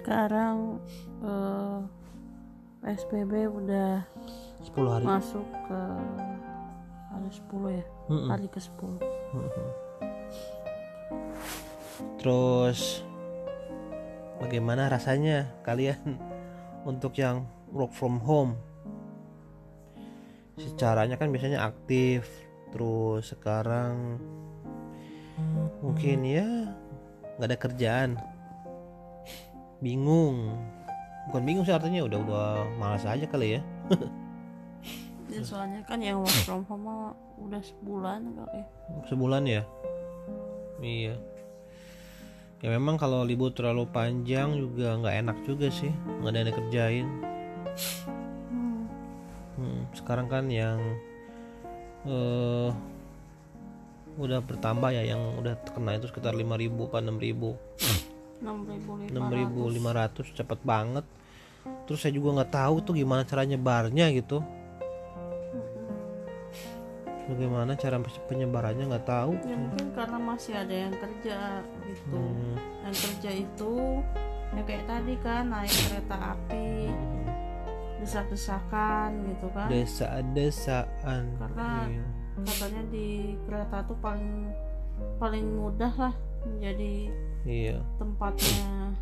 sekarang eh, PSBB udah 10 hari. masuk ke hari 10 ya? Mm-mm. hari ke 10 terus bagaimana rasanya kalian untuk yang work from home? Secaranya kan biasanya aktif terus sekarang mungkin ya nggak ada kerjaan bingung. Bukan bingung sih artinya udah udah malas aja kali ya. Ya, soalnya kan yang work from home udah sebulan kali sebulan ya? Iya. Ya memang kalau libur terlalu panjang juga nggak enak juga sih. Nggak ada yang dikerjain. Hmm. Hmm, sekarang kan yang eh udah bertambah ya yang udah terkena itu sekitar 5000 apa 6000 6500 6500 cepet banget. Terus saya juga nggak tahu tuh gimana cara nyebarnya gitu. Bagaimana cara penyebarannya nggak tahu. Ya mungkin karena masih ada yang kerja gitu. Hmm, yang kerja itu ya kayak tadi kan naik kereta api desak-desakan gitu kan. Desa-desaan Karena- Iya. katanya di kereta tuh paling paling mudah lah menjadi iya. Tempatnya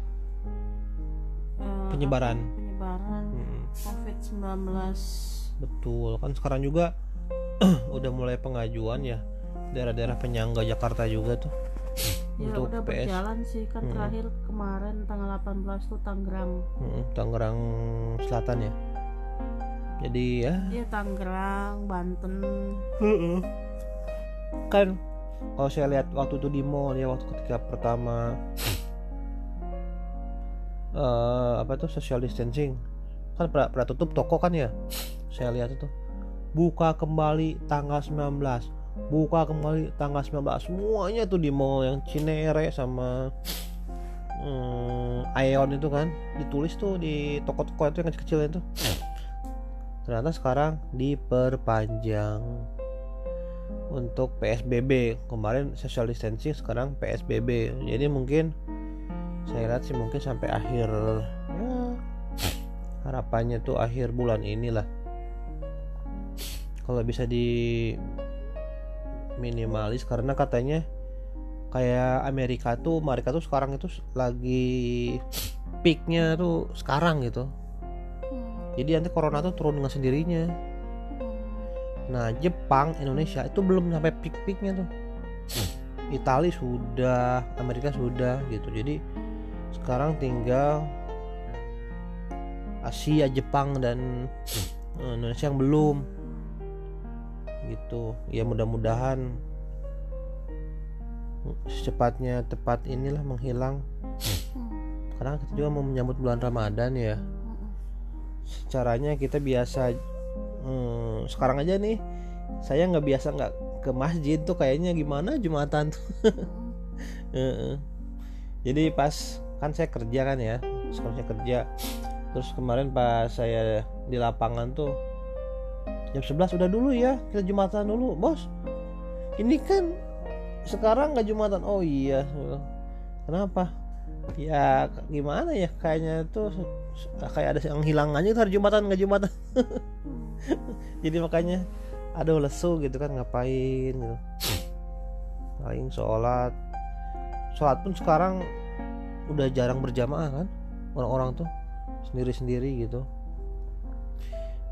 eh, penyebaran. penyebaran. Hmm, COVID-19 betul. Kan sekarang juga udah mulai pengajuan ya. Daerah-daerah penyangga Jakarta juga tuh. Ya untuk udah PS berjalan sih. Kan Hmm. terakhir kemarin tanggal 18 tuh Tangerang. Mm, Tangerang Selatan ya. Jadi ya. Ya Tangerang Banten. Kan kalau saya lihat waktu itu di mall ya waktu ketika pertama eh apa tuh social distancing. Kan pernah, pernah tutup toko kan ya? Saya lihat itu. Buka kembali tanggal 19 buka kembali tanggal 19 semuanya tuh di mall yang Cinere sama hmm, Aeon itu kan ditulis tuh di toko-toko itu yang kecil-kecil itu. Ternyata sekarang diperpanjang untuk PSBB kemarin social distancing sekarang PSBB jadi mungkin saya lihat sih mungkin sampai akhir ya harapannya tuh akhir bulan inilah. Kalau bisa di minimalis karena katanya kayak Amerika tuh Amerika tuh sekarang itu lagi peaknya tuh sekarang gitu. Hmm. jadi nanti corona tuh turun dengan sendirinya Nah, Jepang, Indonesia itu belum sampai peak-peaknya tuh. Italia sudah, Amerika sudah gitu. Jadi sekarang tinggal Asia, Jepang dan eh, Indonesia yang belum gitu. Ya mudah-mudahan secepatnya tepat inilah menghilang. Hmm. Karena kita juga mau menyambut bulan Ramadan ya. Hmm. caranya kita biasa hmm, sekarang aja nih saya nggak biasa nggak ke masjid tuh kayaknya gimana jumatan tuh. Jadi pas kan saya kerja kan ya sekolahnya kerja. Terus kemarin pas saya di lapangan tuh jam 11 udah dulu ya kita jumatan dulu bos. Ini kan sekarang nggak jumatan. Oh iya kenapa? Ya gimana ya kayaknya tuh kayak ada yang hilang aja tuh hari jumatan nggak jumatan jadi makanya aduh lesu gitu kan ngapain? gitu. Paling sholat? Sholat pun sekarang udah jarang berjamaah kan orang-orang tuh sendiri-sendiri gitu.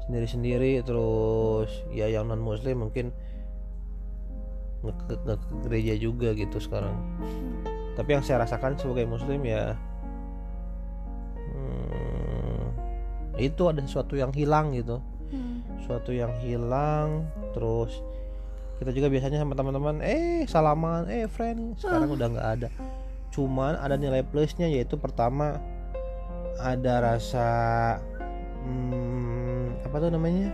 Sendiri-sendiri terus ya yang non muslim mungkin ke gereja juga gitu sekarang. Tapi yang saya rasakan sebagai muslim ya hmm, itu ada sesuatu yang hilang gitu Hmm. sesuatu yang hilang terus kita juga biasanya sama teman-teman eh salaman eh friend. Sekarang udah nggak ada. Cuman ada nilai plusnya yaitu pertama ada rasa hmm, apa tuh namanya?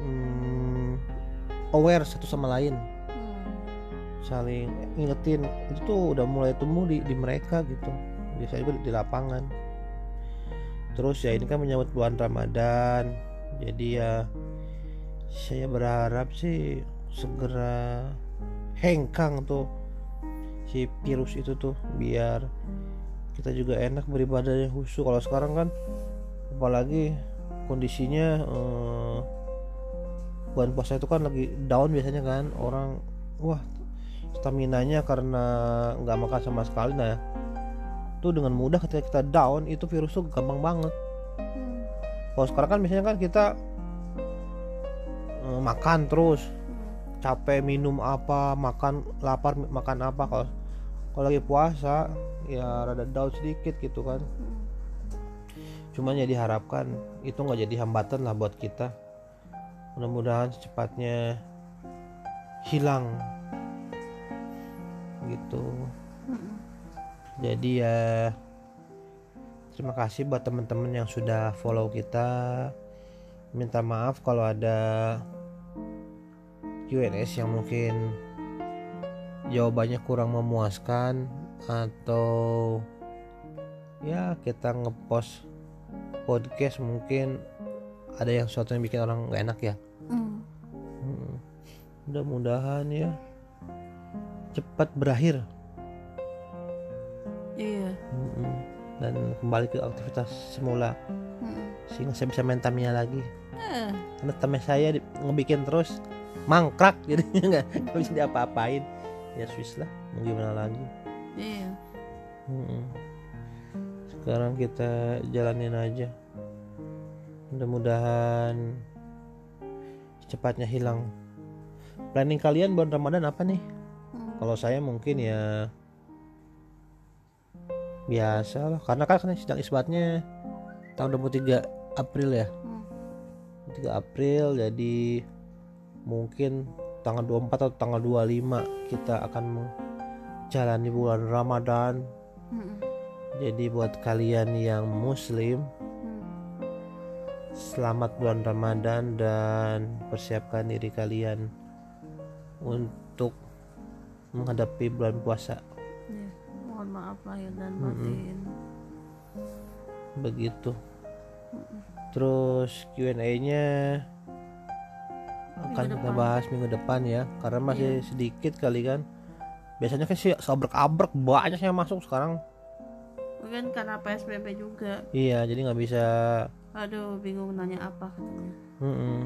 Hmm, aware satu sama lain. Hmm. saling ngingetin itu tuh udah mulai tumbuh di, di mereka gitu. Biasanya juga di, di lapangan terus ya ini kan menyambut bulan Ramadan. Jadi ya saya berharap sih segera hengkang tuh si virus itu tuh biar kita juga enak beribadah yang khusyuk. Kalau sekarang kan apalagi kondisinya eh, bulan puasa itu kan lagi down biasanya kan. Orang wah stamina nya karena nggak makan sama sekali nah tuh dengan mudah ketika kita down itu virus tuh gampang banget Hmm. kalau sekarang kan biasanya kan kita eh, makan terus Hmm. capek minum apa makan lapar makan apa kalau kalau lagi puasa ya rada down sedikit gitu kan Hmm. cuman ya diharapkan itu nggak jadi hambatan lah buat kita mudah-mudahan secepatnya hilang gitu Hmm. Jadi ya terima kasih buat teman-teman yang sudah follow kita minta maaf kalau ada Q&S yang mungkin jawabannya kurang memuaskan atau ya kita ngepost podcast mungkin ada yang sesuatu yang bikin orang gak enak ya Hmm. Hmm. mudah-mudahan ya cepat berakhir dan kembali ke aktivitas semula. Hmm. sehingga saya bisa main Tamiya lagi. Eh, karena Tamiya saya di- ngebikin terus mangkrak jadinya nggak bisa diapa-apain. Ya Swiss lah mau gimana lagi? Iya. Mm-mm. sekarang kita jalanin aja. Mudah-mudahan cepatnya hilang. Planning kalian bulan Ramadan apa nih? Hmm. kalau saya mungkin ya biasa lah karena kan kan sidang isbatnya tahun 23 April ya Hmm. 3 April jadi mungkin tanggal 24 atau tanggal 25 kita akan menjalani bulan Ramadan Hmm. jadi buat kalian yang muslim Hmm. selamat bulan Ramadan dan persiapkan diri kalian untuk menghadapi bulan puasa maaf lahir dan batin. Begitu. Mm-mm. terus Q&A-nya akan Minggu kita depan. bahas minggu depan ya karena masih sedikit kali kan. Biasanya kan sih sabrek-abrek banyak yang masuk sekarang. Mungkin karena PSBB juga. Iya jadi nggak bisa aduh bingung nanya apa katanya. Mm-mm.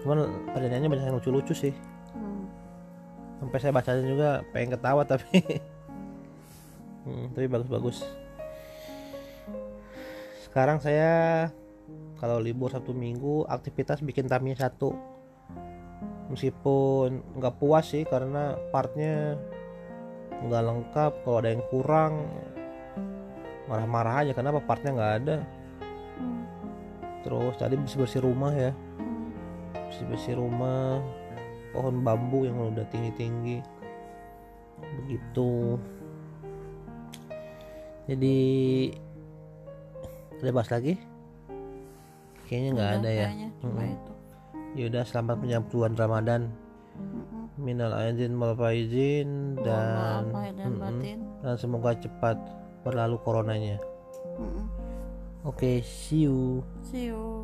cuman pertanyaannya banyak yang lucu-lucu sih. Hmm. sampai saya bacain juga pengen ketawa tapi Hmm, tapi bagus-bagus. Sekarang saya kalau libur satu minggu aktivitas bikin Tamiya satu. Meskipun nggak puas sih karena partnya nggak lengkap kalau ada yang kurang marah-marah aja. Kenapa? Partnya nggak ada. Hmm. terus tadi bersih-bersih rumah ya. Bersih-bersih rumah pohon bambu yang udah tinggi-tinggi. Begitu jadi ada bahas lagi? Kayaknya nggak ada ya. itu. Yaudah selamat menyambut bulan Ramadan. Minal aidin wal faizin dan dan semoga cepat berlalu coronanya. Oke see you. See you